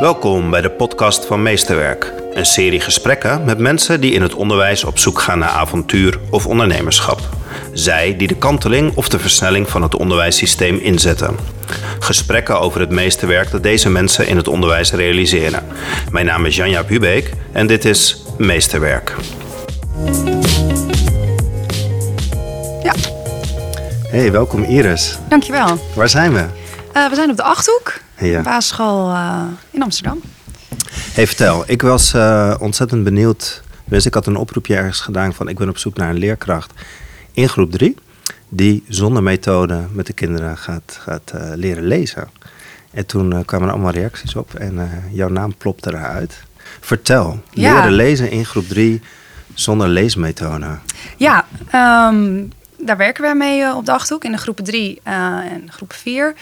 Welkom bij de podcast van Meesterwerk. Een serie gesprekken met mensen die in het onderwijs op zoek gaan naar avontuur of ondernemerschap. Zij die de kanteling of de versnelling van het onderwijssysteem inzetten. Gesprekken over het meesterwerk dat deze mensen in het onderwijs realiseren. Mijn naam is Janja Bubeek en dit is Meesterwerk. Ja. Hey, welkom Iris. Dankjewel. Waar zijn we? Uh, we zijn op de Achthoek, Ja. basisschool uh, in Amsterdam. Hey, vertel. Ik was uh, ontzettend benieuwd. Dus ik had een oproepje ergens gedaan van ik ben op zoek naar een leerkracht in groep 3 die zonder methode met de kinderen gaat, gaat uh, leren lezen. En toen uh, kwamen er allemaal reacties op en jouw naam plopte eruit. Vertel, Ja. leren lezen in groep 3 zonder leesmethode. Ja, um, daar werken wij mee op de Achthoek in de groepen 3 uh, en groep 4.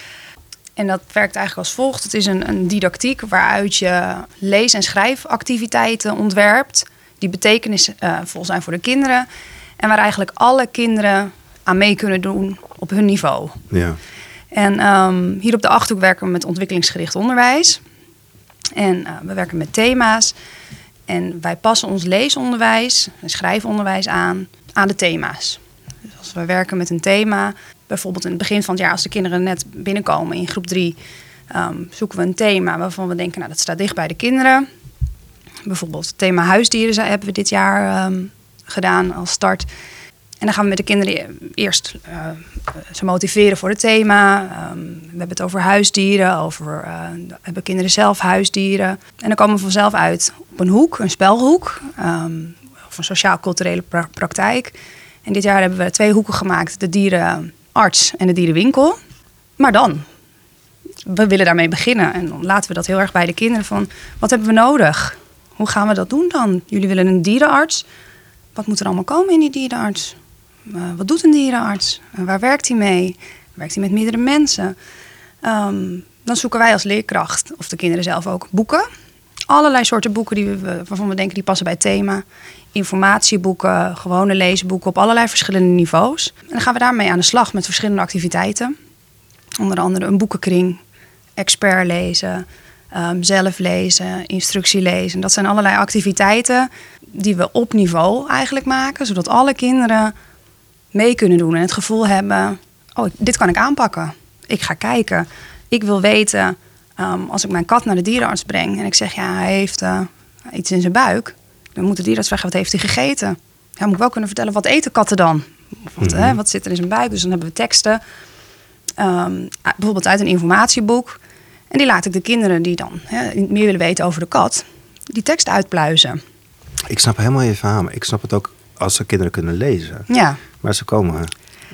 En dat werkt eigenlijk als volgt. Het is een, een didactiek waaruit je lees- en schrijfactiviteiten ontwerpt. Die betekenisvol zijn voor de kinderen. En waar eigenlijk alle kinderen aan mee kunnen doen op hun niveau. Ja. En um, hier op de Achthoek werken we met ontwikkelingsgericht onderwijs. En uh, we werken met thema's. En wij passen ons leesonderwijs en schrijfonderwijs aan aan de thema's. Dus als we werken met een thema, bijvoorbeeld in het begin van het jaar, als de kinderen net binnenkomen in groep 3, um, zoeken we een thema waarvan we denken, nou dat staat dicht bij de kinderen. Bijvoorbeeld het thema huisdieren hebben we dit jaar um, gedaan als start. En dan gaan we met de kinderen eerst uh, ze motiveren voor het thema. Um, we hebben het over huisdieren, over uh, hebben kinderen zelf huisdieren. En dan komen we vanzelf uit op een hoek, een spelhoek, of een sociaal-culturele pra praktijk. En dit jaar hebben we twee hoeken gemaakt: de dierenarts en de dierenwinkel. Maar dan, we willen daarmee beginnen en dan laten we dat heel erg bij de kinderen van wat hebben we nodig? Hoe gaan we dat doen dan? Jullie willen een dierenarts. Wat moet er allemaal komen in die dierenarts? Uh, wat doet een dierenarts? Uh, waar werkt hij mee? Werkt hij met meerdere mensen? Um, dan zoeken wij als leerkracht, of de kinderen zelf ook, boeken. Allerlei soorten boeken die we, waarvan we denken die passen bij het thema. Informatieboeken, gewone leesboeken op allerlei verschillende niveaus. En dan gaan we daarmee aan de slag met verschillende activiteiten. Onder andere een boekenkring, expert lezen, um, zelf lezen, instructie lezen. Dat zijn allerlei activiteiten die we op niveau eigenlijk maken, zodat alle kinderen mee kunnen doen en het gevoel hebben: oh, dit kan ik aanpakken. Ik ga kijken. Ik wil weten, um, als ik mijn kat naar de dierenarts breng en ik zeg: ja, hij heeft uh, iets in zijn buik, dan moet de dierenarts vragen: wat heeft hij gegeten? Ja, moet ik wel kunnen vertellen: wat eten katten dan? Wat, mm -hmm. hè, wat zit er in zijn buik? Dus dan hebben we teksten, um, bijvoorbeeld uit een informatieboek. En die laat ik de kinderen die dan hè, meer willen weten over de kat, die tekst uitpluizen. Ik snap helemaal je verhaal, maar ik snap het ook als ze kinderen kunnen lezen. Ja. Maar ze komen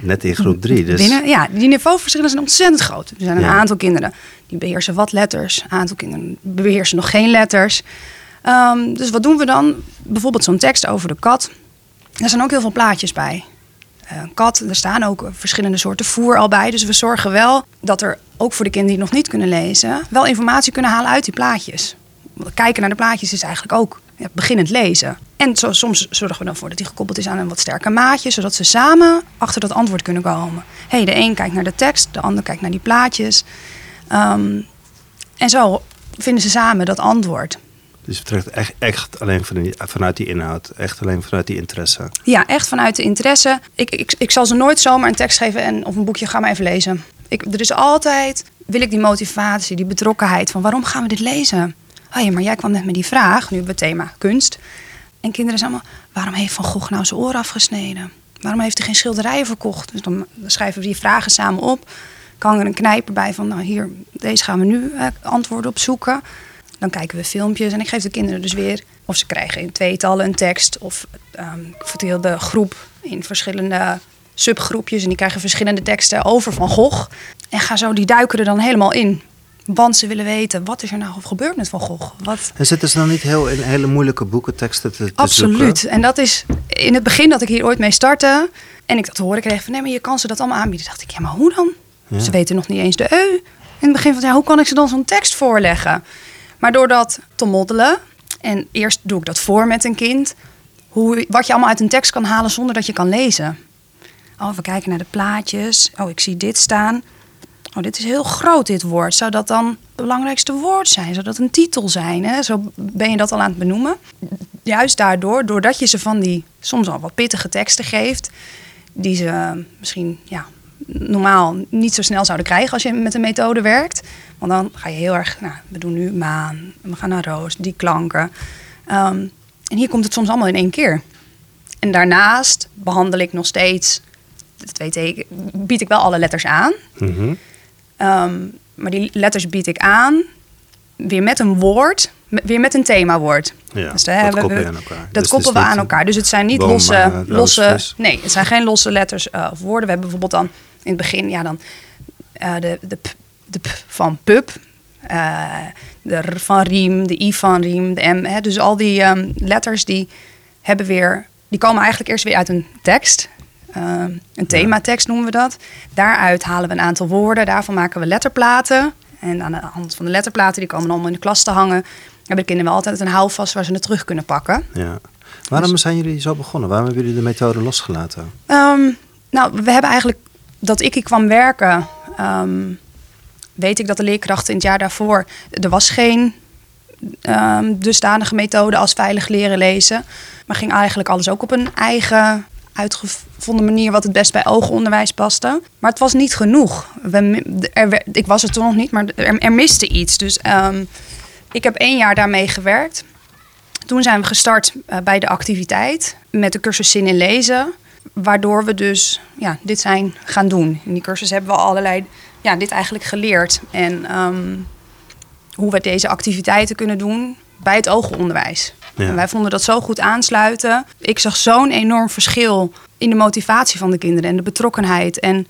net in groep drie. Dus... Binnen, ja, die niveauverschillen zijn ontzettend groot. Er zijn een ja. aantal kinderen die beheersen wat letters. Een aantal kinderen beheersen nog geen letters. Um, dus wat doen we dan? Bijvoorbeeld zo'n tekst over de kat. Er zijn ook heel veel plaatjes bij. Een kat, er staan ook verschillende soorten voer al bij. Dus we zorgen wel dat er ook voor de kinderen die het nog niet kunnen lezen... wel informatie kunnen halen uit die plaatjes. Kijken naar de plaatjes is eigenlijk ook ja, beginnend lezen. En zo, soms zorgen we dan voor dat die gekoppeld is aan een wat sterker maatje, zodat ze samen achter dat antwoord kunnen komen. hey, de een kijkt naar de tekst, de ander kijkt naar die plaatjes. Um, en zo vinden ze samen dat antwoord. Dus het trekt echt, echt alleen vanuit die inhoud, echt alleen vanuit die interesse. Ja, echt vanuit de interesse. Ik, ik, ik zal ze nooit zomaar een tekst geven en, of een boekje, ga maar even lezen. Ik, er is altijd, wil ik die motivatie, die betrokkenheid van waarom gaan we dit lezen? Ja, maar jij kwam net met die vraag, nu hebben we het thema kunst. En kinderen zijn allemaal, waarom heeft Van Gogh nou zijn oor afgesneden? Waarom heeft hij geen schilderijen verkocht? Dus dan schrijven we die vragen samen op. Kan er een knijper bij van, nou hier, deze gaan we nu eh, antwoorden op zoeken. Dan kijken we filmpjes en ik geef de kinderen dus weer... of ze krijgen in tweetallen een tekst of um, ik verdeel de groep in verschillende subgroepjes... en die krijgen verschillende teksten over Van Gogh. En ga zo, die duiken er dan helemaal in. Want ze willen weten, wat is er nou gebeurd met Van Gogh? Wat... En zitten ze dan niet heel in hele moeilijke boekenteksten te, te Absoluut. Zoeken? En dat is in het begin dat ik hier ooit mee startte... en ik dat te horen kreeg van, nee, maar je kan ze dat allemaal aanbieden. dacht ik, ja, maar hoe dan? Ja. Ze weten nog niet eens de eu. In het begin van, ja, hoe kan ik ze dan zo'n tekst voorleggen? Maar door dat te moddelen... en eerst doe ik dat voor met een kind... Hoe, wat je allemaal uit een tekst kan halen zonder dat je kan lezen. Oh, we kijken naar de plaatjes. Oh, ik zie dit staan. Oh, dit is heel groot, dit woord. Zou dat dan het belangrijkste woord zijn? Zou dat een titel zijn? Hè? Zo ben je dat al aan het benoemen. Juist daardoor, doordat je ze van die soms al wat pittige teksten geeft, die ze misschien ja, normaal niet zo snel zouden krijgen als je met een methode werkt. Want dan ga je heel erg, nou, we doen nu maan, we gaan naar roos, die klanken. Ehm, en hier komt het soms allemaal in één keer. En daarnaast behandel ik nog steeds, dat weet ik, bied ik wel alle letters aan. Mhm. Ehm, maar die letters bied ik aan, weer met een woord, weer met een themawoord. Ja, Dus dat hebben koppel je we- aan elkaar. Dat Dus koppelen we aan elkaar. Dus het zijn niet boom, losse, eh, losse. Nee, het zijn geen losse letters uh, of woorden. We hebben bijvoorbeeld dan in het begin, ja, dan uh, de, de, p, de p van pub, de r van riem, de i van riem, de m. Hè, dus al die um, letters die hebben weer, die komen eigenlijk eerst weer uit een tekst. Uh, een thematekst noemen we dat. Daaruit halen we een aantal woorden. Daarvan maken we letterplaten. En aan de hand van de letterplaten, die komen allemaal in de klas te hangen, hebben de kinderen wel altijd een houvast waar ze het terug kunnen pakken. Ja. Waarom zijn jullie zo begonnen? Waarom hebben jullie de methode losgelaten? Um, nou, we hebben eigenlijk, dat ik hier kwam werken, um, weet ik dat de leerkrachten in het jaar daarvoor, er was geen um, dusdanige methode als veilig leren lezen. Maar ging eigenlijk alles ook op een eigen uitgevonden manier wat het best bij oogonderwijs paste. Maar het was niet genoeg. We, ik was er toen nog niet, maar er, er miste iets. Dus um, ik heb één jaar daarmee gewerkt. Toen zijn we gestart uh, bij de activiteit met de cursus Zin in Lezen. Waardoor we dus ja, dit zijn gaan doen. In die cursus hebben we allerlei, ja, dit eigenlijk geleerd. En um, hoe we deze activiteiten kunnen doen bij het oogonderwijs. Ja. En wij vonden dat zo goed aansluiten. Ik zag zo'n enorm verschil in de motivatie van de kinderen en de betrokkenheid. En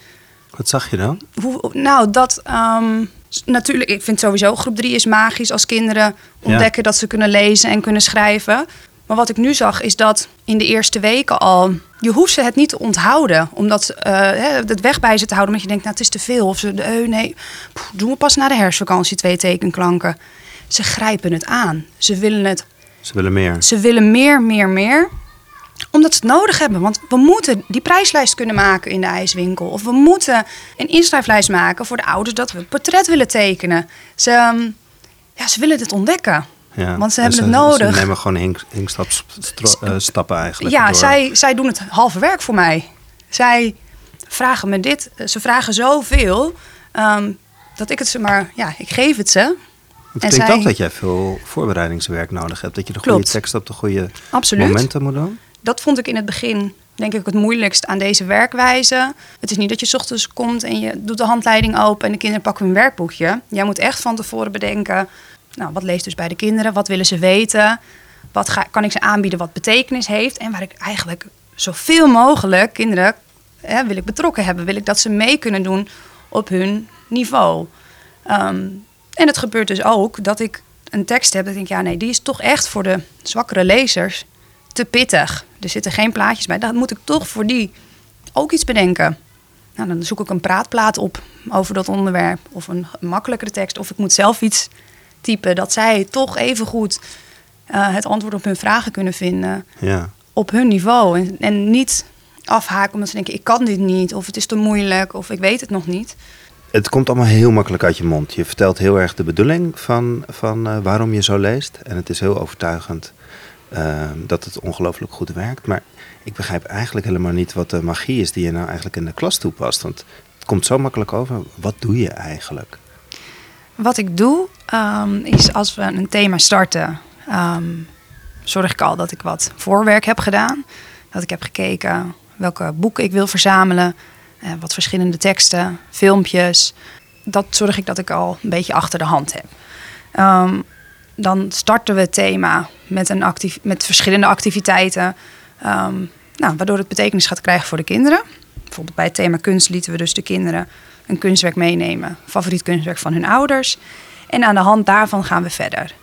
Wat zag je dan? hoe, nou, dat um, natuurlijk, ik vind sowieso groep 3 is magisch als kinderen ontdekken ja. dat ze kunnen lezen en kunnen schrijven. Maar wat ik nu zag is dat in de eerste weken al, je hoeft ze het niet te onthouden. Omdat uh, het weg bij ze te houden, omdat je denkt, nou het is te veel. Of ze, uh, nee, doen we pas na de herfstvakantie twee tekenklanken. Ze grijpen het aan. Ze willen het. Ze willen meer. Ze willen meer, meer, meer omdat ze het nodig hebben. Want we moeten die prijslijst kunnen maken in de ijswinkel. Of we moeten een inschrijflijst maken voor de ouders dat we een portret willen tekenen. Ze, um, ja, ze willen het ontdekken. Ja, want ze hebben het nodig. Ze nemen gewoon hink, hinkstappen stappen eigenlijk. Ja, door. zij, zij doen het halve werk voor mij. Zij vragen me dit. Ze vragen zoveel um, dat ik het ze maar... Ja, ik geef het ze. Het klinkt zij... ook dat jij veel voorbereidingswerk nodig hebt. Dat je de goede tekst op de goede Absoluut. momenten moet doen. Dat vond ik in het begin denk ik het moeilijkst aan deze werkwijze. Het is niet dat je 's ochtends komt en je doet de handleiding open en de kinderen pakken hun werkboekje. Jij moet echt van tevoren bedenken, nou, wat leest dus bij de kinderen? Wat willen ze weten? Wat ga, kan ik ze aanbieden wat betekenis heeft? En waar ik eigenlijk zoveel mogelijk kinderen hè, wil ik betrokken hebben. Wil ik dat ze mee kunnen doen op hun niveau. Um, en het gebeurt dus ook dat ik een tekst heb dat ik denk, ja nee, die is toch echt voor de zwakkere lezers te pittig. Er zitten geen plaatjes bij. Dan moet ik toch voor die ook iets bedenken. Nou, dan zoek ik een praatplaat op over dat onderwerp. Of een makkelijkere tekst. Of ik moet zelf iets typen. Dat zij toch even goed uh, het antwoord op hun vragen kunnen vinden. Ja. Op hun niveau. En, en niet afhaken omdat ze denken, ik kan dit niet. Of het is te moeilijk. Of ik weet het nog niet. Het komt allemaal heel makkelijk uit je mond. Je vertelt heel erg de bedoeling van, van uh, waarom je zo leest. En het is heel overtuigend. Uh, dat het ongelooflijk goed werkt. Maar ik begrijp eigenlijk helemaal niet wat de magie is die je nou eigenlijk in de klas toepast. Want het komt zo makkelijk over. Wat doe je eigenlijk? Wat ik doe, um, is als we een thema starten, um, zorg ik al dat ik wat voorwerk heb gedaan. Dat ik heb gekeken welke boeken ik wil verzamelen. Uh, wat verschillende teksten, filmpjes. Dat zorg ik dat ik al een beetje achter de hand heb. Um, dan starten we het thema met, een met verschillende activiteiten. Um, nou, waardoor het betekenis gaat krijgen voor de kinderen. Bijvoorbeeld bij het thema kunst lieten we dus de kinderen een kunstwerk meenemen. Favoriet kunstwerk van hun ouders. En aan de hand daarvan gaan we verder.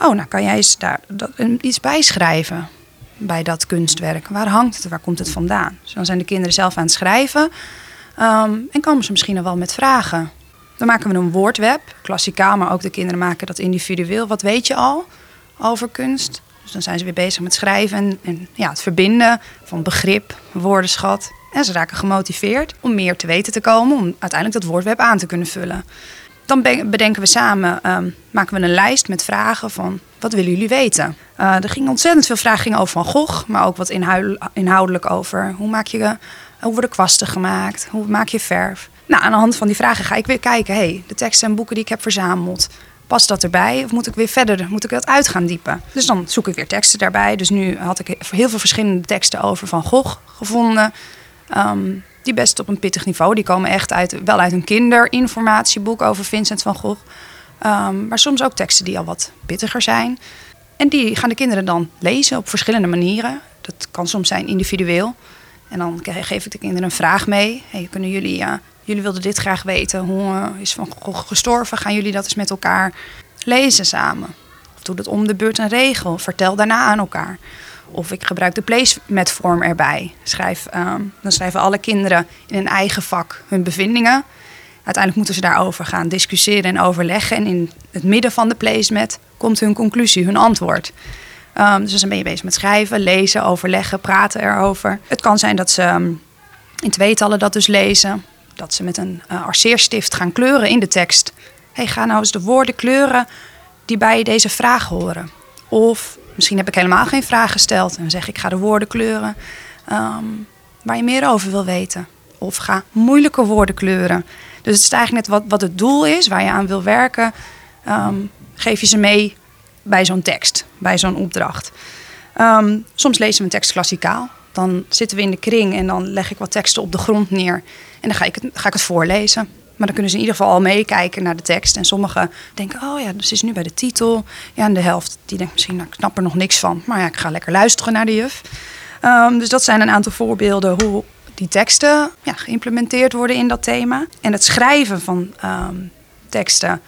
Oh, nou kan jij eens daar dat, iets bijschrijven bij dat kunstwerk. Waar hangt het? Waar komt het vandaan? Dus dan zijn de kinderen zelf aan het schrijven. Um, en komen ze misschien wel met vragen. Dan maken we een woordweb, klassikaal, maar ook de kinderen maken dat individueel. Wat weet je al over kunst? Dus dan zijn ze weer bezig met schrijven en, ja, het verbinden van begrip, woordenschat En ze raken gemotiveerd om meer te weten te komen, om uiteindelijk dat woordweb aan te kunnen vullen. Dan bedenken we samen, ehm, maken we een lijst met vragen van wat willen jullie weten? Uh, er gingen ontzettend veel vragen over Van Gogh, maar ook wat inhoudelijk over hoe maak je, hoe worden kwasten gemaakt, hoe maak je verf. Nou, aan de hand van die vragen ga ik weer kijken, hey, de teksten en boeken die ik heb verzameld, past dat erbij? Of moet ik weer verder, moet ik dat uit gaan diepen? Dus dan zoek ik weer teksten daarbij. Dus nu had ik heel veel verschillende teksten over Van Gogh gevonden. Ehm, die best op een pittig niveau. Die komen echt uit, wel uit een kinderinformatieboek over Vincent van Gogh. Um, maar soms ook teksten die al wat pittiger zijn. En die gaan de kinderen dan lezen op verschillende manieren. Dat kan soms zijn individueel. En dan geef ik de kinderen een vraag mee. Hey, kunnen jullie, jullie wilden dit graag weten. Hoe uh, is Van gestorven? Gaan jullie dat eens met elkaar lezen samen? Of doe het om de beurt een regel. Vertel daarna aan elkaar. Of ik gebruik de placemat-vorm erbij. Schrijf, um, dan schrijven alle kinderen in een eigen vak hun bevindingen. Uiteindelijk moeten ze daarover gaan discussiëren en overleggen. En in het midden van de placemat komt hun conclusie, hun antwoord. Um, dus dan ben je bezig met schrijven, lezen, overleggen, praten erover. Het kan zijn dat ze um, in tweetallen dat dus lezen. Dat ze met een uh, arceerstift gaan kleuren in de tekst. hey, ga nou eens de woorden kleuren die bij deze vraag horen. Of Misschien heb ik helemaal geen vraag gesteld. En zeg ik, ga de woorden kleuren um, waar je meer over wil weten. Of ga moeilijke woorden kleuren. Dus het is eigenlijk net wat, wat het doel is, waar je aan wil werken. Geef je ze mee bij zo'n tekst, bij zo'n opdracht. Um, soms lezen we een tekst klassikaal. Dan zitten we in de kring en dan leg ik wat teksten op de grond neer. En dan ga ik het, ga ik het voorlezen. Maar dan kunnen ze in ieder geval al meekijken naar de tekst. En sommigen denken, oh ja, dus is nu bij de titel. Ja, en de helft die denkt misschien, nou, ik snap er nog niks van. Maar ja, ik ga lekker luisteren naar de juf. Um, dus dat zijn een aantal voorbeelden hoe die teksten ja, geïmplementeerd worden in dat thema. En het schrijven van um, teksten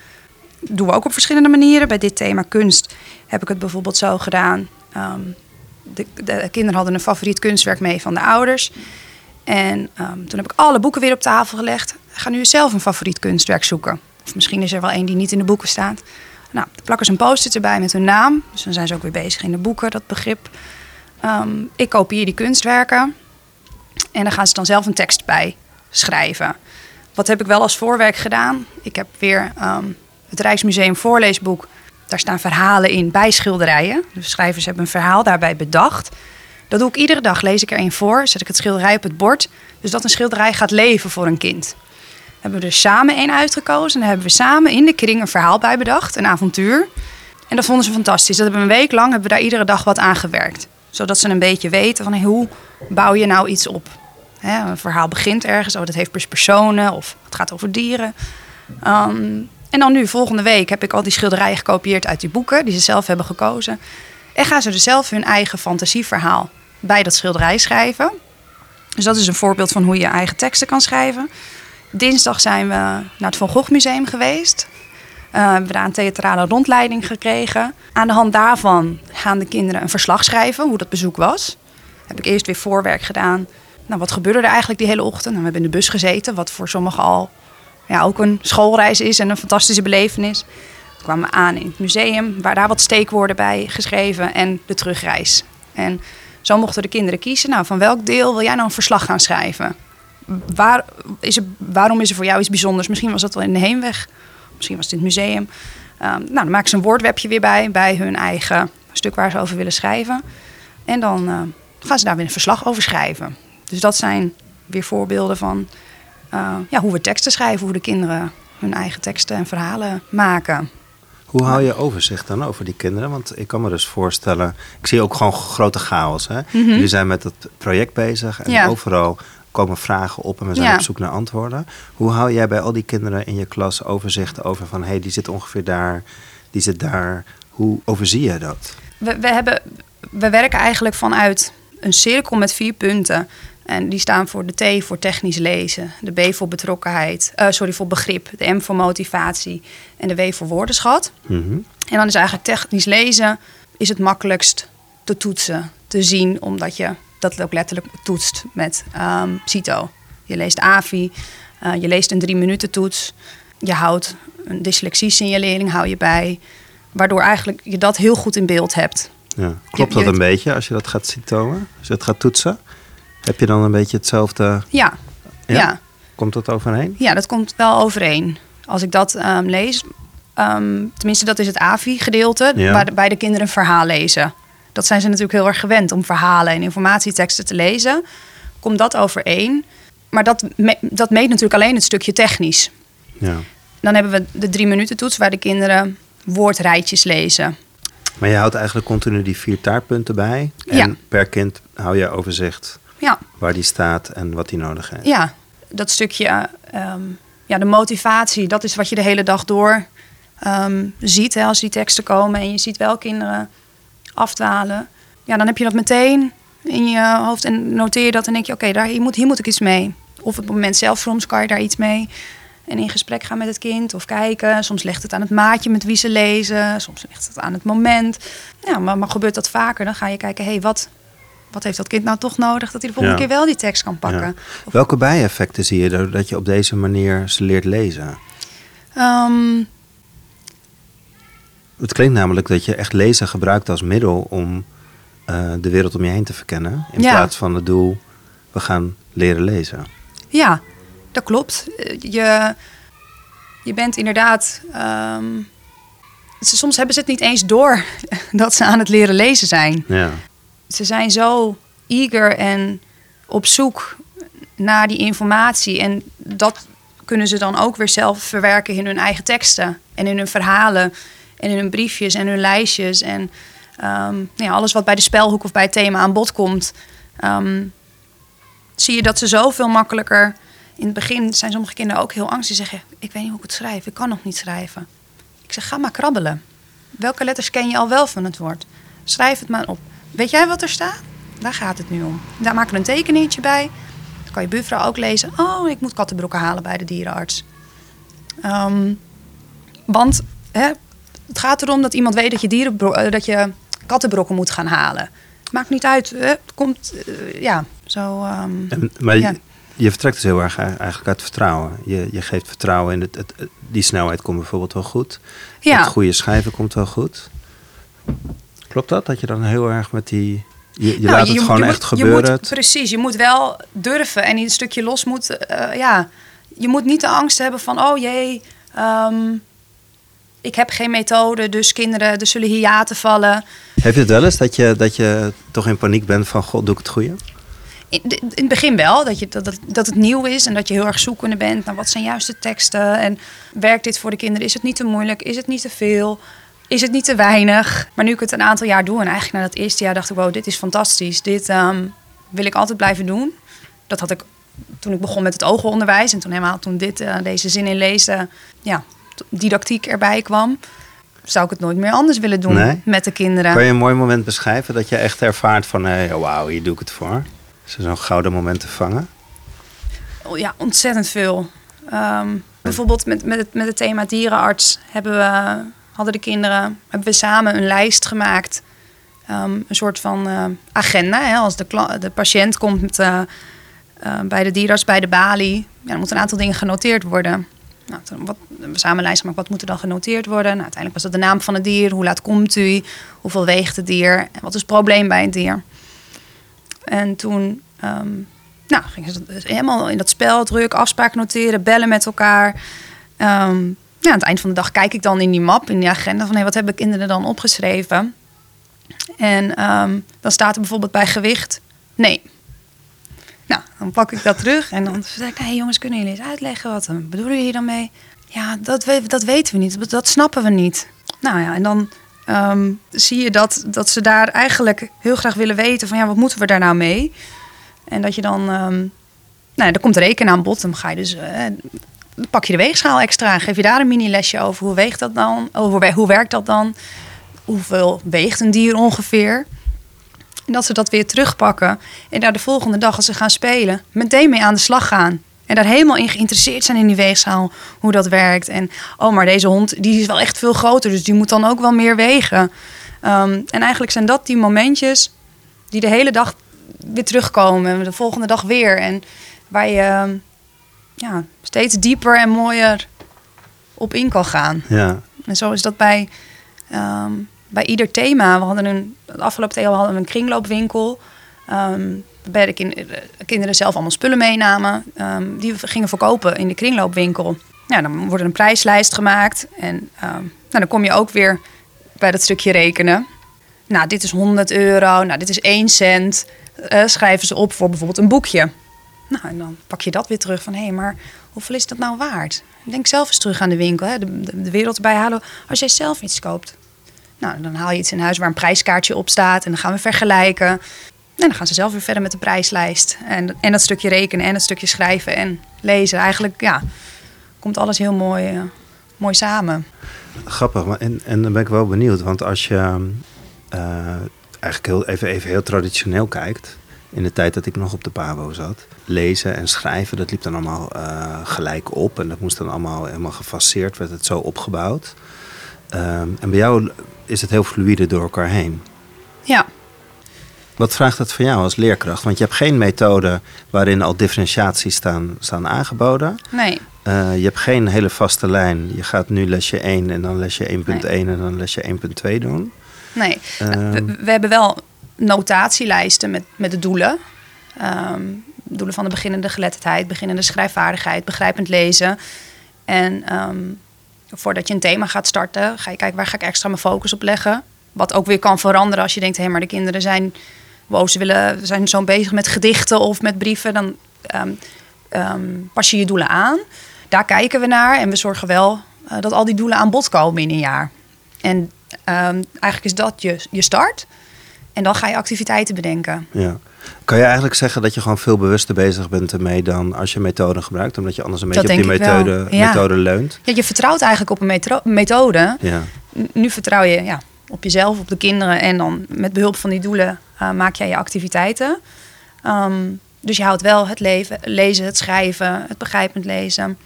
doen we ook op verschillende manieren. Bij dit thema kunst heb ik het bijvoorbeeld zo gedaan. Um, de, de, kinderen hadden een favoriet kunstwerk mee van de ouders. En um, toen heb ik alle boeken weer op tafel gelegd. Ga nu zelf een favoriet kunstwerk zoeken. Of misschien is er wel één die niet in de boeken staat. Nou, plakken ze een post-it erbij met hun naam. Dus dan zijn ze ook weer bezig in de boeken, dat begrip. Um, ik kopieer die kunstwerken. En dan gaan ze dan zelf een tekst bij schrijven. Wat heb ik wel als voorwerk gedaan? Ik heb weer het Rijksmuseum voorleesboek. Daar staan verhalen in bij schilderijen. De schrijvers hebben een verhaal daarbij bedacht. Dat doe ik iedere dag. Lees ik er een voor, zet ik het schilderij op het bord. Dus dat een schilderij gaat leven voor een kind. Hebben we er samen één uitgekozen. En hebben we samen in de kring een verhaal bij bedacht. Een avontuur. En dat vonden ze fantastisch. Dat hebben we een week lang hebben we daar iedere dag wat aan gewerkt. Zodat ze een beetje weten van hoe bouw je nou iets op. een verhaal begint ergens. Oh, dat heeft personen. Of het gaat over dieren. Um, en dan nu, volgende week, heb ik al die schilderijen gekopieerd uit die boeken. Die ze zelf hebben gekozen. En gaan ze er zelf hun eigen fantasieverhaal bij dat schilderij schrijven. Dus dat is een voorbeeld van hoe je eigen teksten kan schrijven. Dinsdag zijn we naar het Van Gogh Museum geweest. Uh, we hebben daar een theatrale rondleiding gekregen. Aan de hand daarvan gaan de kinderen een verslag schrijven hoe dat bezoek was. Heb ik eerst weer voorwerk gedaan. Nou, wat gebeurde er eigenlijk die hele ochtend? Nou, we hebben in de bus gezeten, wat voor sommigen al ja, ook een schoolreis is en een fantastische belevenis kwamen aan in het museum, waar daar wat steekwoorden bij geschreven en de terugreis. En zo mochten de kinderen kiezen, nou, van welk deel wil jij nou een verslag gaan schrijven? Waar is er, waarom is er voor jou iets bijzonders? Misschien was dat wel in de heenweg, misschien was het in het museum. Um, nou, dan maken ze een woordwebje weer bij, bij hun eigen stuk waar ze over willen schrijven. En dan uh, gaan ze daar weer een verslag over schrijven. Dus dat zijn weer voorbeelden van uh, ja, hoe we teksten schrijven, hoe de kinderen hun eigen teksten en verhalen maken. Hoe hou je overzicht dan over die kinderen? Want ik kan me dus voorstellen, ik zie ook gewoon grote chaos. Hè? Mm Jullie zijn met het project bezig en overal komen vragen op en we zijn op zoek naar antwoorden. Hoe hou jij bij al die kinderen in je klas overzicht over van hé, hey, die zit ongeveer daar, die zit daar. Hoe overzie je dat? We, we, hebben, we werken eigenlijk vanuit een cirkel met vier punten. En die staan voor de T voor technisch lezen, de B voor betrokkenheid, uh, sorry voor begrip, de M voor motivatie en de W voor woordenschat. Mhm. En dan is eigenlijk technisch lezen is het makkelijkst te toetsen, te zien, omdat je dat ook letterlijk toetst met um, CITO. Je leest AVI, uh, je leest een drie minuten toets, je houdt een dyslexie-signalering hou je bij, waardoor eigenlijk je dat heel goed in beeld hebt. Ja. Klopt dat een beetje als je dat gaat CITO'en, als je dat gaat toetsen? Heb je dan een beetje hetzelfde? Ja, Ja? ja. Komt dat overheen? Ja, dat komt wel overeen. Als ik dat ehm, lees, ehm, tenminste dat is het AVI-gedeelte, Ja. waarbij de kinderen een verhaal lezen. Dat zijn ze natuurlijk heel erg gewend om verhalen en informatieteksten te lezen. Komt dat overeen? Maar dat, me- dat meet natuurlijk alleen het stukje technisch. Ja. Dan hebben we de drie minuten toets waar de kinderen woordrijtjes lezen. Maar je houdt eigenlijk continu die vier taartpunten bij. En Ja. per kind hou je overzicht Ja, waar die staat en wat die nodig heeft. ja dat stukje, ehm, ja, de motivatie, dat is wat je de hele dag door ehm, ziet. Hè, als die teksten komen en je ziet wel kinderen afdwalen. Ja, dan heb je dat meteen in je hoofd en noteer je dat en denk je, oké, daar hier moet, hier moet ik iets mee. Of op het moment zelf soms kan je daar iets mee. En in gesprek gaan met het kind of kijken. Soms legt het aan het maatje met wie ze lezen. Soms ligt het aan het moment. Ja, maar, maar gebeurt dat vaker, dan ga je kijken, hé, hey, wat, wat heeft dat kind nou toch nodig dat hij de volgende Ja. keer wel die tekst kan pakken? Ja. Welke bijeffecten zie je doordat je op deze manier ze leert lezen? Ehm, Het klinkt namelijk dat je echt lezen gebruikt als middel om eh, de wereld om je heen te verkennen. In Ja. plaats van het doel, we gaan leren lezen. ja, dat klopt. Eh, Je, je bent inderdaad. ehm, soms hebben ze het niet eens door dat ze aan het leren lezen zijn. Ja, Ze zijn zo eager en op zoek naar die informatie. En dat kunnen ze dan ook weer zelf verwerken in hun eigen teksten. En in hun verhalen. En in hun briefjes en hun lijstjes. En ehm, ja, alles wat bij de spelhoek of bij het thema aan bod komt. ehm, zie je dat ze zoveel makkelijker... In het begin zijn sommige kinderen ook heel angstig. Die zeggen, ik weet niet hoe ik het schrijf. Ik kan nog niet schrijven. Ik zeg, ga maar krabbelen. Welke letters ken je al wel van het woord? Schrijf het maar op. Weet jij wat er staat? Daar gaat het nu om. Daar maken we een tekeningetje bij. Dan kan je buurvrouw ook lezen. Oh, ik moet kattenbroeken halen bij de dierenarts. Ehm, want hè, het gaat erom dat iemand weet dat je, dierenbro- eh, dat je kattenbrokken moet gaan halen. Maakt niet uit. Hè? Het komt, eh, ja, zo... ehm, en, maar Ja. je, je vertrekt dus heel erg ei- eigenlijk uit vertrouwen. Je, je geeft vertrouwen in het, het, het- die snelheid komt bijvoorbeeld wel goed. ja. Het goede schrijven komt wel goed. Klopt dat? Dat je dan heel erg met die... Je, je Nou, laat het gewoon je echt moet- je gebeuren. moet- precies, je moet wel durven en een stukje los moet. eh, ja, je moet niet de angst hebben van, oh jee, ehm, ik heb geen methode, dus kinderen, er zullen hiaten vallen. Heb je het wel eens dat je, dat je toch in paniek bent van... God, doe ik het goede? In, in het begin wel, dat, je, dat, dat, dat het nieuw is en dat je heel erg zoekende bent naar wat zijn juist de teksten en werkt dit voor de kinderen? Is het niet te moeilijk? Is het niet te veel? Is het niet te weinig? Maar nu ik het een aantal jaar doe en eigenlijk na dat eerste jaar dacht ik, wow, dit is fantastisch. Dit ehm, wil ik altijd blijven doen. Dat had ik toen ik begon met het ogenonderwijs en toen helemaal toen dit, eh, deze zin in lezen, ja, didactiek erbij kwam. Zou ik het nooit meer anders willen doen Nee? met de kinderen. Kan je een mooi moment beschrijven dat je echt ervaart van... Hey, wauw, hier doe ik het voor. Is er zo'n gouden moment te vangen? Oh, Ja, ontzettend veel. Ehm, bijvoorbeeld met, met, het, met het thema dierenarts hebben we, hadden de kinderen hebben we samen een lijst gemaakt. Ehm, een soort van eh, agenda. Hè? Als de, de patiënt komt eh, eh, bij de dierenarts bij de balie, ja, dan moeten een aantal dingen genoteerd worden. Nou, wat, we samen een lijst gemaakt, wat moet er dan genoteerd worden? Nou, uiteindelijk was dat de naam van het dier, hoe laat komt u, hoeveel weegt het dier wat is het probleem bij het dier. En toen ehm, nou, gingen ze dus helemaal in dat spel druk, afspraken noteren, bellen met elkaar. Ehm, ja, aan het eind van de dag kijk ik dan in die map, in die agenda, van hey, wat hebben kinderen dan opgeschreven? En ehm, dan staat er bijvoorbeeld bij gewicht, nee. Nou, dan pak ik dat terug en dan zeg ik, hey jongens, kunnen jullie eens uitleggen wat eh, bedoelen jullie hier dan mee? Ja, dat, dat weten we niet, dat- snappen we niet. Nou ja, en dan ehm, zie je dat, dat ze daar eigenlijk heel graag willen weten van ja, wat moeten we daar nou mee? En dat je dan, ehm, nou, er komt rekenen aan bod. Dan ga je dus, eh, pak je de weegschaal extra. Geef je daar een mini-lesje over. Hoe weegt dat dan? Hoe, hoe werkt dat dan? Hoeveel weegt een dier ongeveer? En dat ze dat weer terugpakken. En daar de volgende dag, als ze gaan spelen, meteen mee aan de slag gaan. En daar helemaal in geïnteresseerd zijn in die weegschaal, hoe dat werkt. En oh, maar deze hond die is wel echt veel groter, dus die moet dan ook wel meer wegen. Ehm, en eigenlijk zijn dat die momentjes die de hele dag weer terugkomen. En de volgende dag weer. En waar je ehm, ja, steeds dieper en mooier op in kan gaan. Ja, En zo is dat bij, ehm, bij ieder thema. We hadden een, het afgelopen thema hadden we een kringloopwinkel. Ehm, waarbij de, kin- de kinderen zelf allemaal spullen meenamen. ehm, die we gingen verkopen in de kringloopwinkel. Ja, dan wordt er een prijslijst gemaakt. En nou, dan kom je ook weer bij dat stukje rekenen. Nou, dit is 100 euro. Nou, dit is 1 cent. Eh, schrijven ze op voor bijvoorbeeld een boekje. Nou, en dan pak je dat weer terug van... hé, maar hoeveel is dat nou waard? Denk zelf eens terug aan de winkel. Hè? De, wereld erbij halen. Als jij zelf iets koopt. Nou, dan haal je iets in huis waar een prijskaartje op staat. En dan gaan we vergelijken. En dan gaan ze zelf weer verder met de prijslijst. En, en dat stukje rekenen en dat stukje schrijven en lezen. Eigenlijk, ja, komt alles heel mooi, eh, mooi samen. Grappig, maar en, en dan ben ik wel benieuwd. Want als je eh, eigenlijk heel, even, even heel traditioneel kijkt... in de tijd dat ik nog op de PABO zat... lezen en schrijven, dat liep dan allemaal eh, gelijk op. En dat moest dan allemaal helemaal gefaseerd, werd het zo opgebouwd. Ehm, en bij jou is het heel fluïde door elkaar heen. Ja, Wat vraagt dat van jou als leerkracht? Want je hebt geen methode waarin al differentiaties staan, staan aangeboden. nee. Eh, je hebt geen hele vaste lijn. Je gaat nu lesje 1 en dan lesje 1.1 Nee. en dan lesje 1.2 doen. Nee, Ehm. we, we hebben wel notatielijsten met, met de doelen. Ehm, doelen van de beginnende geletterdheid, beginnende schrijfvaardigheid, begrijpend lezen. En ehm, voordat je een thema gaat starten, ga je kijken waar ga ik extra mijn focus op leggen. Wat ook weer kan veranderen als je denkt, hé, maar de kinderen zijn wow, ze willen, zijn zo bezig met gedichten of met brieven. Dan ehm, pas je je doelen aan. Daar kijken we naar en we zorgen wel eh, dat al die doelen aan bod komen in een jaar. En eigenlijk is dat je, je start. En dan ga je activiteiten bedenken. Ja. Kan je eigenlijk zeggen dat je gewoon veel bewuster bezig bent ermee dan als je methode gebruikt? Omdat je anders een Dat beetje op die methode, ja. methode leunt? Ja, je vertrouwt eigenlijk op een methode. Ja. Nu vertrouw je ja, op jezelf, op de kinderen. En dan met behulp van die doelen eh, maak jij je activiteiten. Ehm, dus je houdt wel het leven, lezen, het schrijven, het begrijpend lezen.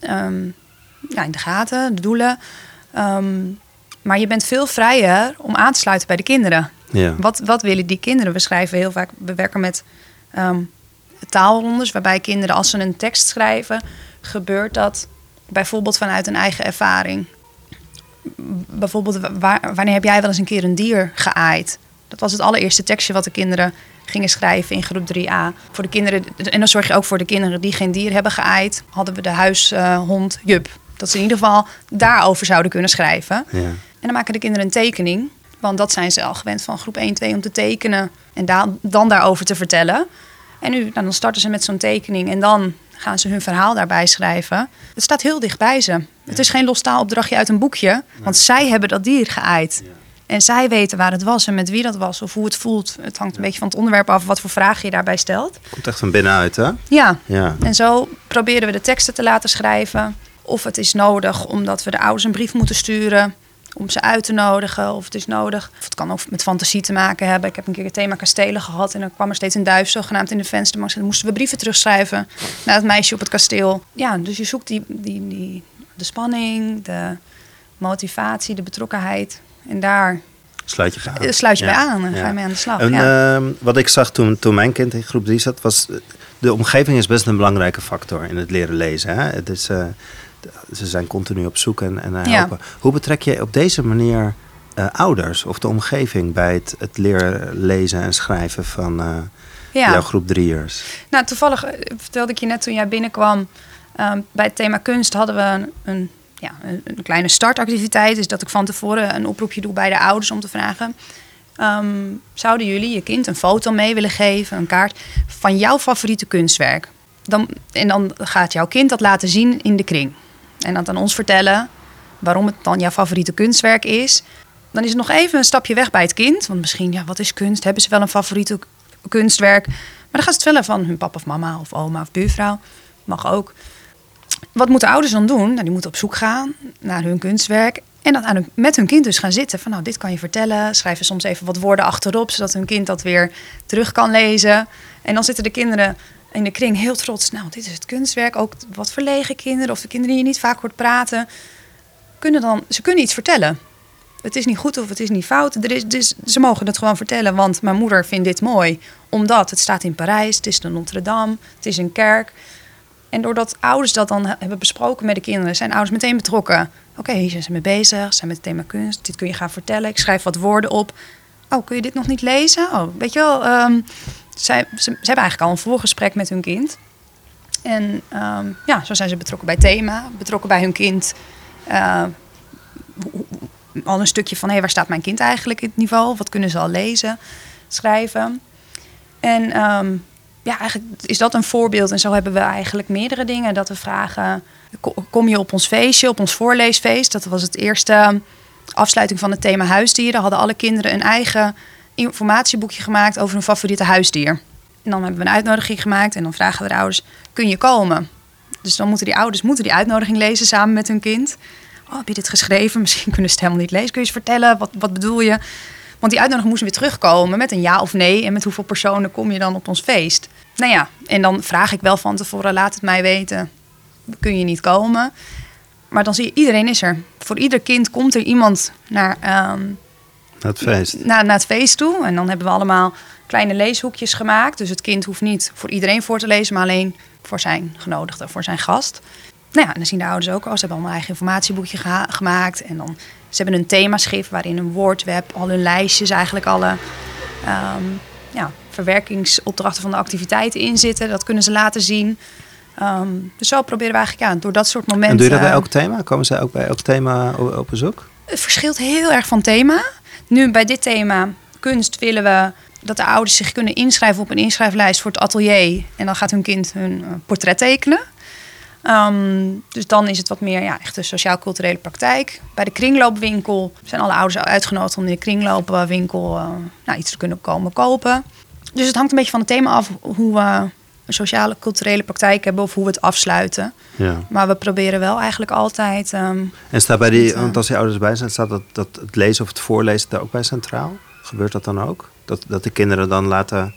ehm, ja, in de gaten, de doelen. Ehm, maar je bent veel vrijer om aan te sluiten bij de kinderen. Ja. Wat, wat willen die kinderen? We schrijven heel vaak, we werken met ehm taalrondes, waarbij kinderen als ze een tekst schrijven, gebeurt dat bijvoorbeeld vanuit een eigen ervaring. Bijvoorbeeld, waar, wanneer heb jij wel eens een keer een dier geaaid? Dat was het allereerste tekstje wat de kinderen gingen schrijven in groep 3a. Voor de kinderen, en dan zorg je ook voor de kinderen die geen dier hebben geaaid, hadden we de huishond Jup. Dat ze in ieder geval daarover zouden kunnen schrijven. Ja. En dan maken de kinderen een tekening. Want dat zijn ze al gewend van groep 1, 2 om te tekenen. En da- dan daarover te vertellen. En nu, nou, dan starten ze met zo'n tekening. En dan gaan ze hun verhaal daarbij schrijven. Het staat heel dicht bij ze. Het is geen los taalopdrachtje uit een boekje. Want zij hebben dat dier geaaid. En zij weten waar het was en met wie dat was. Of hoe het voelt. Het hangt een beetje van het onderwerp af. Wat voor vragen je daarbij stelt. Komt echt van binnenuit, hè? Ja, Ja. en zo proberen we de teksten te laten schrijven. Of het is nodig omdat we de ouders een brief moeten sturen om ze uit te nodigen. Of het is nodig. Of het kan ook met fantasie te maken hebben. Ik heb een keer het thema kastelen gehad en dan kwam er steeds een duif zogenaamd in de vensterbank. En dan moesten we brieven terugschrijven naar het meisje op het kasteel. Ja, dus je zoekt die, die, die, de spanning, de motivatie, de betrokkenheid. En daar Sluit je gaan. eh, sluit je Ja. bij aan en Ja. ga je mee aan de slag. En, ja. ehm, wat ik zag toen, toen mijn kind in groep 3 zat, was eh, de omgeving is best een belangrijke factor in het leren lezen. Hè? Het is, eh, ze zijn continu op zoek en, en eh, Ja. helpen. Hoe betrek je op deze manier eh, ouders of de omgeving bij het, het leren lezen en schrijven van eh, ja. jouw groep drieërs? Nou, toevallig vertelde ik je net toen jij binnenkwam. ehm, bij het thema kunst hadden we een, een, ja, een, een kleine startactiviteit. Dus dat ik van tevoren een oproepje doe bij de ouders om te vragen. ehm, zouden jullie je kind een foto mee willen geven, een kaart van jouw favoriete kunstwerk? Dan, en dan gaat jouw kind dat laten zien in de kring. En dat aan ons vertellen waarom het dan jouw favoriete kunstwerk is. Dan is het nog even een stapje weg bij het kind. Want misschien, ja, wat is kunst? Hebben ze wel een favoriete kunstwerk? Maar dan gaan ze het vertellen van hun papa of mama of oma of buurvrouw. Mag ook. Wat moeten ouders dan doen? Nou, die moeten op zoek gaan naar hun kunstwerk. En dan aan met hun kind dus gaan zitten. Van nou, dit kan je vertellen. Schrijven soms even wat woorden achterop. Zodat hun kind dat weer terug kan lezen. En dan zitten de kinderen in de kring heel trots. Nou, dit is het kunstwerk. Ook wat verlegen kinderen. Of de kinderen die je niet vaak hoort praten. Kunnen dan, ze kunnen iets vertellen. Het is niet goed of het is niet fout. Er is, dus, ze mogen het gewoon vertellen. Want mijn moeder vindt dit mooi. Omdat het staat in Parijs. Het is de Notre Dame. Het is een kerk. En doordat ouders dat dan hebben besproken met de kinderen, zijn ouders meteen betrokken. Oké, hier zijn ze mee bezig, ze zijn met het thema kunst. Dit kun je gaan vertellen. Ik schrijf wat woorden op. Oh, kun je dit nog niet lezen? Oh, weet je wel. ehm, zij, ze, hebben eigenlijk al een voorgesprek met hun kind. En ehm, ja, zo zijn ze betrokken bij thema, betrokken bij hun kind. Uh, al een stukje van, hé, waar staat mijn kind eigenlijk in het niveau? Wat kunnen ze al lezen, schrijven? En um, ja, eigenlijk is dat een voorbeeld. En zo hebben we eigenlijk meerdere dingen. Dat we vragen, kom je op ons feestje, op ons voorleesfeest? Dat was het eerste afsluiting van het thema huisdieren. Hadden alle kinderen een eigen informatieboekje gemaakt over hun favoriete huisdier. En dan hebben we een uitnodiging gemaakt en dan vragen we de ouders, kun je komen? Dus dan moeten die ouders moeten die uitnodiging lezen samen met hun kind. Oh, heb je dit geschreven? Misschien kunnen ze het helemaal niet lezen. Kun je eens vertellen, wat, wat bedoel je? Want die uitnodiging moest weer terugkomen met een ja of nee. En met hoeveel personen kom je dan op ons feest? Nou ja, en dan vraag ik wel van tevoren, laat het mij weten. Kun je niet komen? Maar dan zie je, iedereen is er. Voor ieder kind komt er iemand naar, naar het feest. Naar, naar het feest toe. En dan hebben we allemaal kleine leeshoekjes gemaakt. Dus het kind hoeft niet voor iedereen voor te lezen, maar alleen voor zijn genodigde, voor zijn gast. Nou ja, en dan zien de ouders ook al. Ze hebben allemaal een eigen informatieboekje gemaakt. En dan, ze hebben een themaschrift waarin een woordweb, al hun lijstjes, eigenlijk alle um, ja, verwerkingsopdrachten van de activiteiten in zitten. Dat kunnen ze laten zien. Um, dus zo proberen we eigenlijk ja, door dat soort momenten. En doe je dat bij elk thema? Komen zij ook bij elk thema op bezoek? Het verschilt heel erg van thema. Nu bij dit thema kunst willen we dat de ouders zich kunnen inschrijven op een inschrijflijst voor het atelier. En dan gaat hun kind hun uh, portret tekenen. Um, dus dan is het wat meer ja, echt de sociaal-culturele praktijk. Bij de kringloopwinkel zijn alle ouders uitgenodigd om in de kringloopwinkel uh, nou, iets te kunnen komen kopen. Dus het hangt een beetje van het thema af hoe we een sociale culturele praktijk hebben of hoe we het afsluiten. Ja. Maar we proberen wel eigenlijk altijd. Um, en staat bij die, want als die ouders bij zijn, staat dat, dat het lezen of het voorlezen daar ook bij centraal? Gebeurt dat dan ook? Dat, dat de kinderen dan laten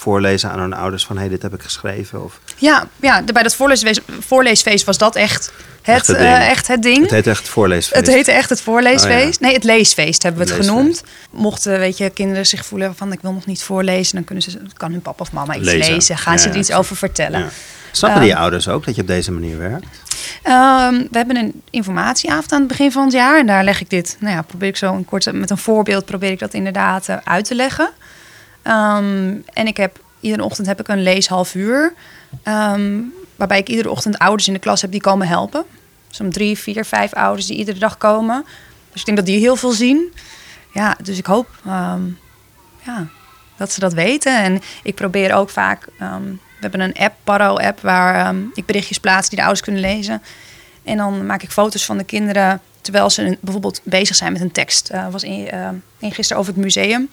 voorlezen aan hun ouders van hé, hey, dit heb ik geschreven? Of... Ja, ja, bij dat voorleesfeest, voorleesfeest was dat echt het, echt het, uh, echt het ding. Het heette echt het voorleesfeest. Het heette echt het voorleesfeest. Oh, nee, het leesfeest hebben we het, genoemd. Mochten weet je, kinderen zich voelen van ik wil nog niet voorlezen, dan kunnen ze, kan hun papa of mama iets lezen. Gaan ze er iets over vertellen. Snappen die ehm, ouders ook dat je op deze manier werkt? Um, we hebben een informatieavond aan het begin van het jaar. En daar leg ik dit, nou ja, probeer ik zo een kort, met een voorbeeld probeer ik dat inderdaad uh, uit te leggen. Um, en ik heb iedere ochtend heb ik een leeshalf uur. Um, waarbij ik iedere ochtend ouders in de klas heb die komen helpen. Zo'n drie, vier, vijf ouders die iedere dag komen. Dus ik denk dat die heel veel zien. Ja, dus ik hoop um, ja, dat ze dat weten. En ik probeer ook vaak. We hebben een app, Paro-app, waar ik berichtjes plaats die de ouders kunnen lezen. En dan maak ik foto's van de kinderen terwijl ze bijvoorbeeld bezig zijn met een tekst. Uh, was in, uh, in gisteren over het museum.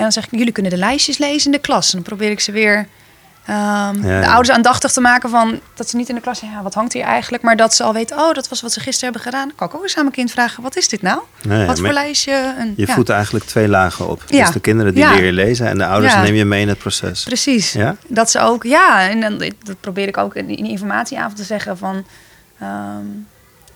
En dan zeg ik, jullie kunnen de lijstjes lezen in de klas. En dan probeer ik ze weer um, de ouders aandachtig te maken van dat ze niet in de klas ja, wat hangt hier eigenlijk? Maar dat ze al weten, oh, dat was wat ze gisteren hebben gedaan. Dan kan ik ook eens aan mijn kind vragen, wat is dit nou? wat voor lijstje? En, je voedt eigenlijk twee lagen op. Dus de kinderen die leren lezen en de ouders neem je mee in het proces. Precies. Ja? Dat ze ook, ja, en dan, dat probeer ik ook in de informatieavond te zeggen van um,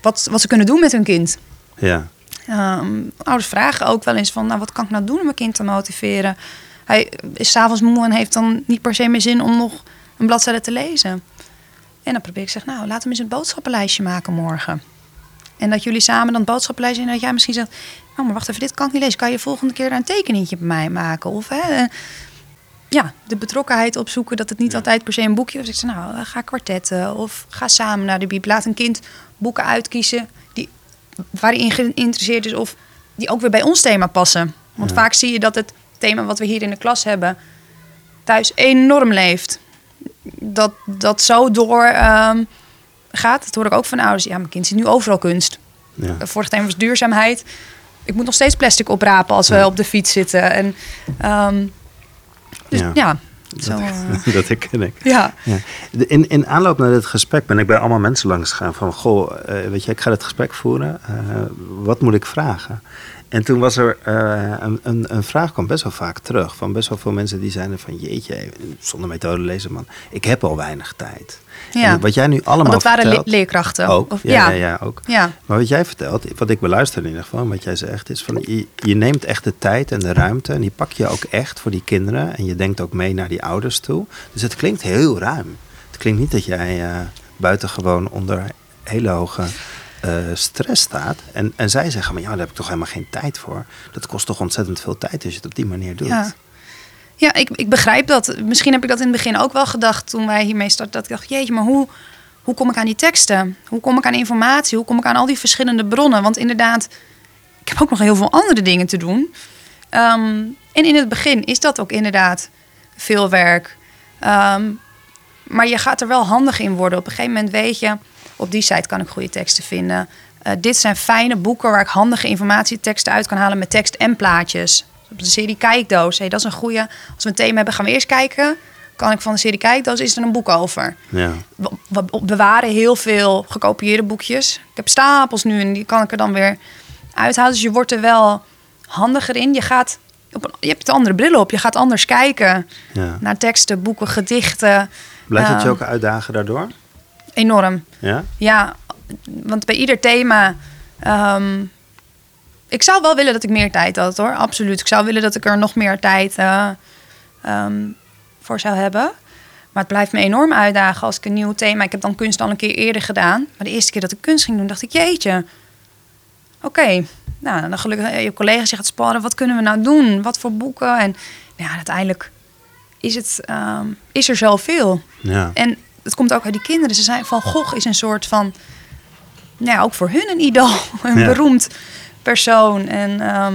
wat, wat ze kunnen doen met hun kind. Ja. Um, ouders vragen ook wel eens van, nou, wat kan ik nou doen om mijn kind te motiveren? Hij is s'avonds moe en heeft dan niet per se meer zin om nog een bladzijde te lezen. En dan probeer ik zeggen, nou, laten we eens een boodschappenlijstje maken morgen. En dat jullie samen dan het boodschappenlijstje... en dat jij misschien zegt, oh, maar wacht even, dit kan ik niet lezen. Kan je volgende keer daar een tekeningetje bij mij maken? Of hè, ja, de betrokkenheid opzoeken. Dat het niet altijd per se een boekje is. Ik zeg, nou, ga kwartetten of ga samen naar de bib. Laat een kind boeken uitkiezen waar hij in geïnteresseerd is of die ook weer bij ons thema passen. Want vaak zie je dat het thema wat we hier in de klas hebben thuis enorm leeft. Dat dat zo door um, gaat. Dat hoor ik ook van ouders. Ja, mijn kind ziet nu overal kunst. Ja. Vorig thema was duurzaamheid. Ik moet nog steeds plastic oprapen als we op de fiets zitten. En, um, dus ja, zo, dat, dat herken ik. Ja. ja. In, in aanloop naar dit gesprek ben ik bij allemaal mensen langs gegaan van... Goh, uh, weet je, ik ga dit gesprek voeren. Uh, wat moet ik vragen? En toen was er uh, een, een, een, vraag kwam best wel vaak terug. Van best wel veel mensen die zeiden van... Jeetje, zonder methode lezen man, ik heb al weinig tijd. Ja. wat jij nu allemaal Want dat waren leerkrachten. Ook, of, ja, ja. Ja, ook. Ja. Maar wat jij vertelt, wat ik beluister in ieder geval, wat jij zegt, is van je, je, neemt echt de tijd en de ruimte en die pak je ook echt voor die kinderen en je denkt ook mee naar die ouders toe. Dus het klinkt heel ruim. Het klinkt niet dat jij uh, buitengewoon onder hele hoge uh, stress staat. En, en zij zeggen, maar ja, daar heb ik toch helemaal geen tijd voor. Dat kost toch ontzettend veel tijd als je het op die manier doet. Ja. Ja, ik, ik begrijp dat. Misschien heb ik dat in het begin ook wel gedacht toen wij hiermee startten. Dat ik dacht, jeetje, maar hoe, hoe kom ik aan die teksten? Hoe kom ik aan informatie? Hoe kom ik aan al die verschillende bronnen? Want inderdaad, ik heb ook nog heel veel andere dingen te doen. Ehm, en in het begin is dat ook inderdaad veel werk. Ehm, maar je gaat er wel handig in worden. Op een gegeven moment weet je, op die site kan ik goede teksten vinden. Uh, dit zijn fijne boeken waar ik handige informatieteksten uit kan halen met tekst en plaatjes. Op de serie Kijkdoos, hey, dat is een goede. Als we een thema hebben, gaan we eerst kijken. Kan ik van de serie Kijkdoos, is er een boek over. Ja. We, we bewaren heel veel gekopieerde boekjes. Ik heb stapels nu en die kan ik er dan weer uithalen. Dus je wordt er wel handiger in. Je, gaat op een, je hebt andere brillen op. Je gaat anders kijken Ja. naar teksten, boeken, gedichten. Blijft het je Ehm, ook uitdagen daardoor? Enorm. Ja? Ja, want bij ieder thema. ehm, ik zou wel willen dat ik meer tijd had hoor, absoluut. Ik zou willen dat ik er nog meer tijd eh, ehm, voor zou hebben. Maar het blijft me enorm uitdagen als ik een nieuw thema. Ik heb dan kunst al een keer eerder gedaan. Maar de eerste keer dat ik kunst ging doen, dacht ik: jeetje. Oké, nou dan gelukkig je collega's je gaat sparren. Wat kunnen we nou doen? Wat voor boeken? En ja, uiteindelijk is, het, ehm, is er zoveel. Ja. En het komt ook uit die kinderen. Ze zijn Van Gogh is een soort van, nou ja, ook voor hun een idool, een Ja. beroemd persoon. En ehm,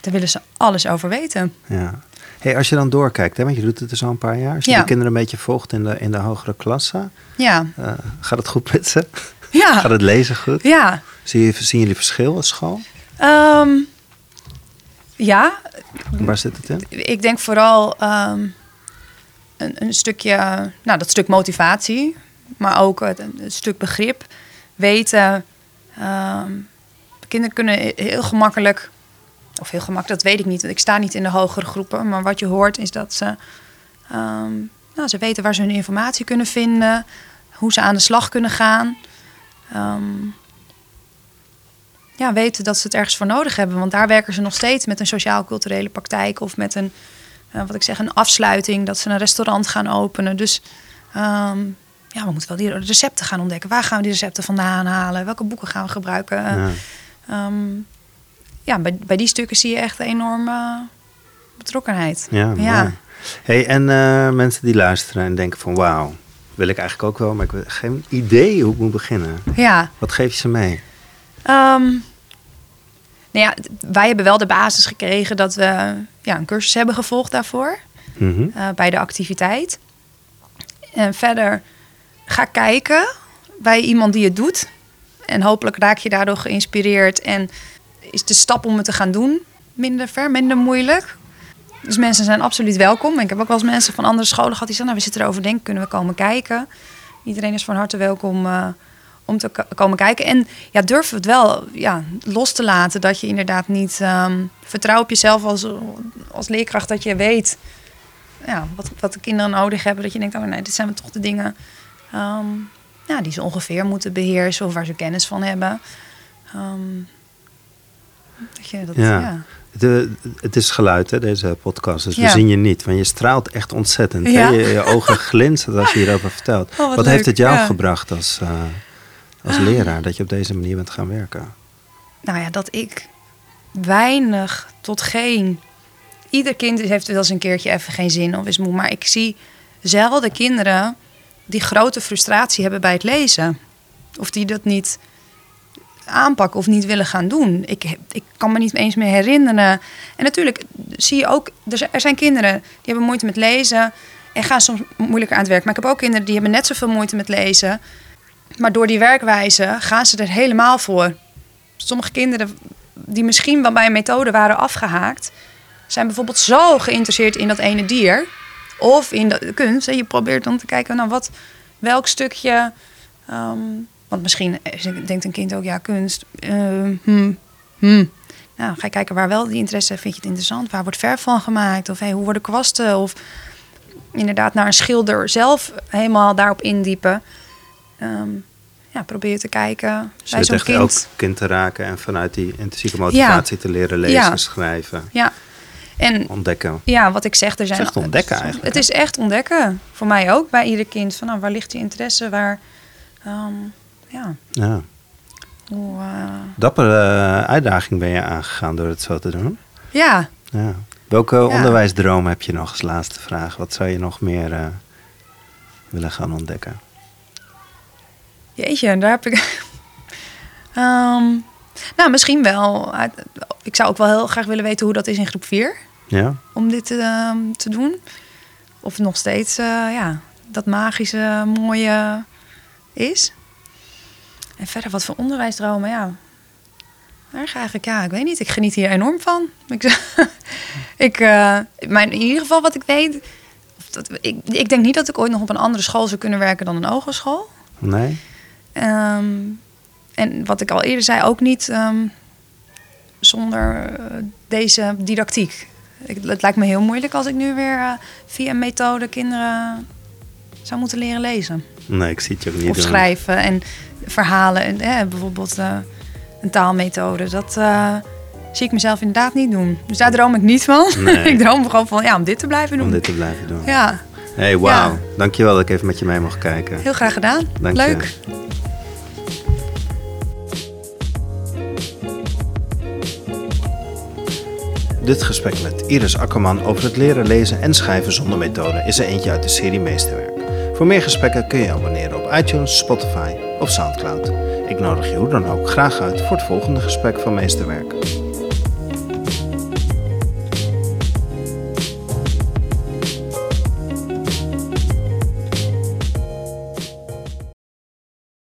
daar willen ze alles over weten. ja. Hey, als je dan doorkijkt, hè, want je doet het dus al een paar jaar. Als je Ja. de kinderen een beetje volgt in de, in de hogere klasse. Ja, eh, gaat het goed met ze? Gaat ja, het lezen goed? ja. Zie je, zien jullie verschil op school? Ehm, ja, Waar zit het in? ik denk vooral ehm, een, een stukje, nou dat stuk motivatie, maar ook het, een stuk begrip, weten. Kinderen kunnen he- heel gemakkelijk, of heel gemakkelijk, dat weet ik niet, want ik sta niet in de hogere groepen, maar wat je hoort is dat ze, ehm, nou, ze weten waar ze hun informatie kunnen vinden, hoe ze aan de slag kunnen gaan. Ehm, ja, weten dat ze het ergens voor nodig hebben. Want daar werken ze nog steeds met een sociaal-culturele praktijk of met een, eh, wat ik zeg, een afsluiting, dat ze een restaurant gaan openen. Dus ehm, ja, we moeten wel die recepten gaan ontdekken. Waar gaan we die recepten vandaan halen? Welke boeken gaan we gebruiken? Ja. Ehm, ja, bij, bij die stukken zie je echt een enorme betrokkenheid. Ja, Ja. mooi. Hey, en eh, mensen die luisteren en denken van wauw, wil ik eigenlijk ook wel, maar ik heb geen idee hoe ik moet beginnen. Ja, Wat geef je ze mee? Ehm, nou ja, wij hebben wel de basis gekregen dat we ja, een cursus hebben gevolgd daarvoor. Mhm. eh, bij de activiteit. En verder ga kijken bij iemand die het doet. En hopelijk raak je daardoor geïnspireerd. En is de stap om het te gaan doen minder ver, minder moeilijk. Dus mensen zijn absoluut welkom. Ik heb ook wel eens mensen van andere scholen gehad die zeggen... nou, we zitten erover denken, kunnen we komen kijken? Iedereen is van harte welkom eh, om te ko- komen kijken. En ja, durf het wel ja, los te laten. Dat je inderdaad niet... ehm, vertrouw op jezelf als, als leerkracht dat je weet ja, wat, wat de kinderen nodig hebben. Dat je denkt, oh nee, dit zijn toch de dingen ehm, ja, die ze ongeveer moeten beheersen of waar ze kennis van hebben. Ehm, dat je dat, Ja. ja. De, het is geluid, hè, deze podcast, dus we zien je niet. Want je straalt echt ontzettend. Ja. Je, je ogen glinsteren als je hierover vertelt. Oh, wat heeft het jou gebracht als, eh, als leraar, dat je op deze manier bent gaan werken? Nou ja, dat ik weinig tot geen... Ieder kind heeft wel eens een keertje even geen zin of is moe. Maar ik zie zelden kinderen die grote frustratie hebben bij het lezen. Of die dat niet aanpakken of niet willen gaan doen. Ik, ik kan me niet eens meer herinneren. En natuurlijk zie je ook, er zijn, er zijn kinderen die hebben moeite met lezen en gaan soms moeilijker aan het werk. Maar ik heb ook kinderen die hebben net zoveel moeite met lezen. Maar door die werkwijze gaan ze er helemaal voor. Sommige kinderen die misschien wel bij een methode waren afgehaakt, zijn bijvoorbeeld zo geïnteresseerd in dat ene dier of in de kunst. En je probeert dan te kijken, nou wat, welk stukje. ehm, want misschien denkt een kind ook, ja, kunst. ehm, hmm, hmm. Nou, ga je kijken waar wel die interesse vind je het interessant. Waar wordt verf van gemaakt? Of hey, hoe worden kwasten? Of inderdaad naar een schilder zelf helemaal daarop indiepen. Ehm, ja, probeer te kijken Dus bij zo'n kind. elk kind te raken en vanuit die intrinsieke motivatie te leren lezen, Ja. schrijven, Ja. En ontdekken. ja, wat ik zeg, er zijn... Het is echt ontdekken eigenlijk, Het is echt ontdekken. Voor mij ook, bij ieder kind. Van, nou, waar ligt je interesse? Waar... ehm, ja, Ja. hoe... eh, Dappere eh, uitdaging ben je aangegaan door het zo te doen. ja, Ja. Welke onderwijsdroom heb je nog als laatste vraag? Wat zou je nog meer uh, willen gaan ontdekken? Jeetje, daar heb ik. um, nou, misschien wel. Ik zou ook wel heel graag willen weten hoe dat is in groep 4. Ja. Om dit uh, te doen. Of nog steeds uh, ja, dat magische, mooie is. En verder, wat voor onderwijsdromen, ja. Erg eigenlijk, ja, ik weet niet. Ik geniet hier enorm van. Ik, ik uh, mijn, in ieder geval wat ik weet... Dat, ik, ik denk niet dat ik ooit nog op een andere school zou kunnen werken dan een hogeschool. Nee. Um, en wat ik al eerder zei, ook niet um, zonder uh, deze didactiek. Ik, het lijkt me heel moeilijk als ik nu weer uh, via een methode kinderen zou moeten leren lezen. Nee, ik zie het je ook niet Of doen. schrijven en verhalen. En, bijvoorbeeld uh, een taalmethode. Dat zie ik mezelf inderdaad niet doen. Dus daar droom ik niet van. Nee. ik droom gewoon van ja, om dit te blijven doen. Om dit te blijven doen. Ja. Hey, wauw. Ja. Dankjewel dat ik even met je mee mocht kijken. Heel graag gedaan. Dank Leuk. Je. Dit gesprek met Iris Akkerman over het leren lezen en schrijven zonder methode is er eentje uit de serie Meesterwerk. Voor meer gesprekken kun je abonneren op iTunes, Spotify of Soundcloud. Ik nodig je dan ook graag uit voor het volgende gesprek van Meesterwerk.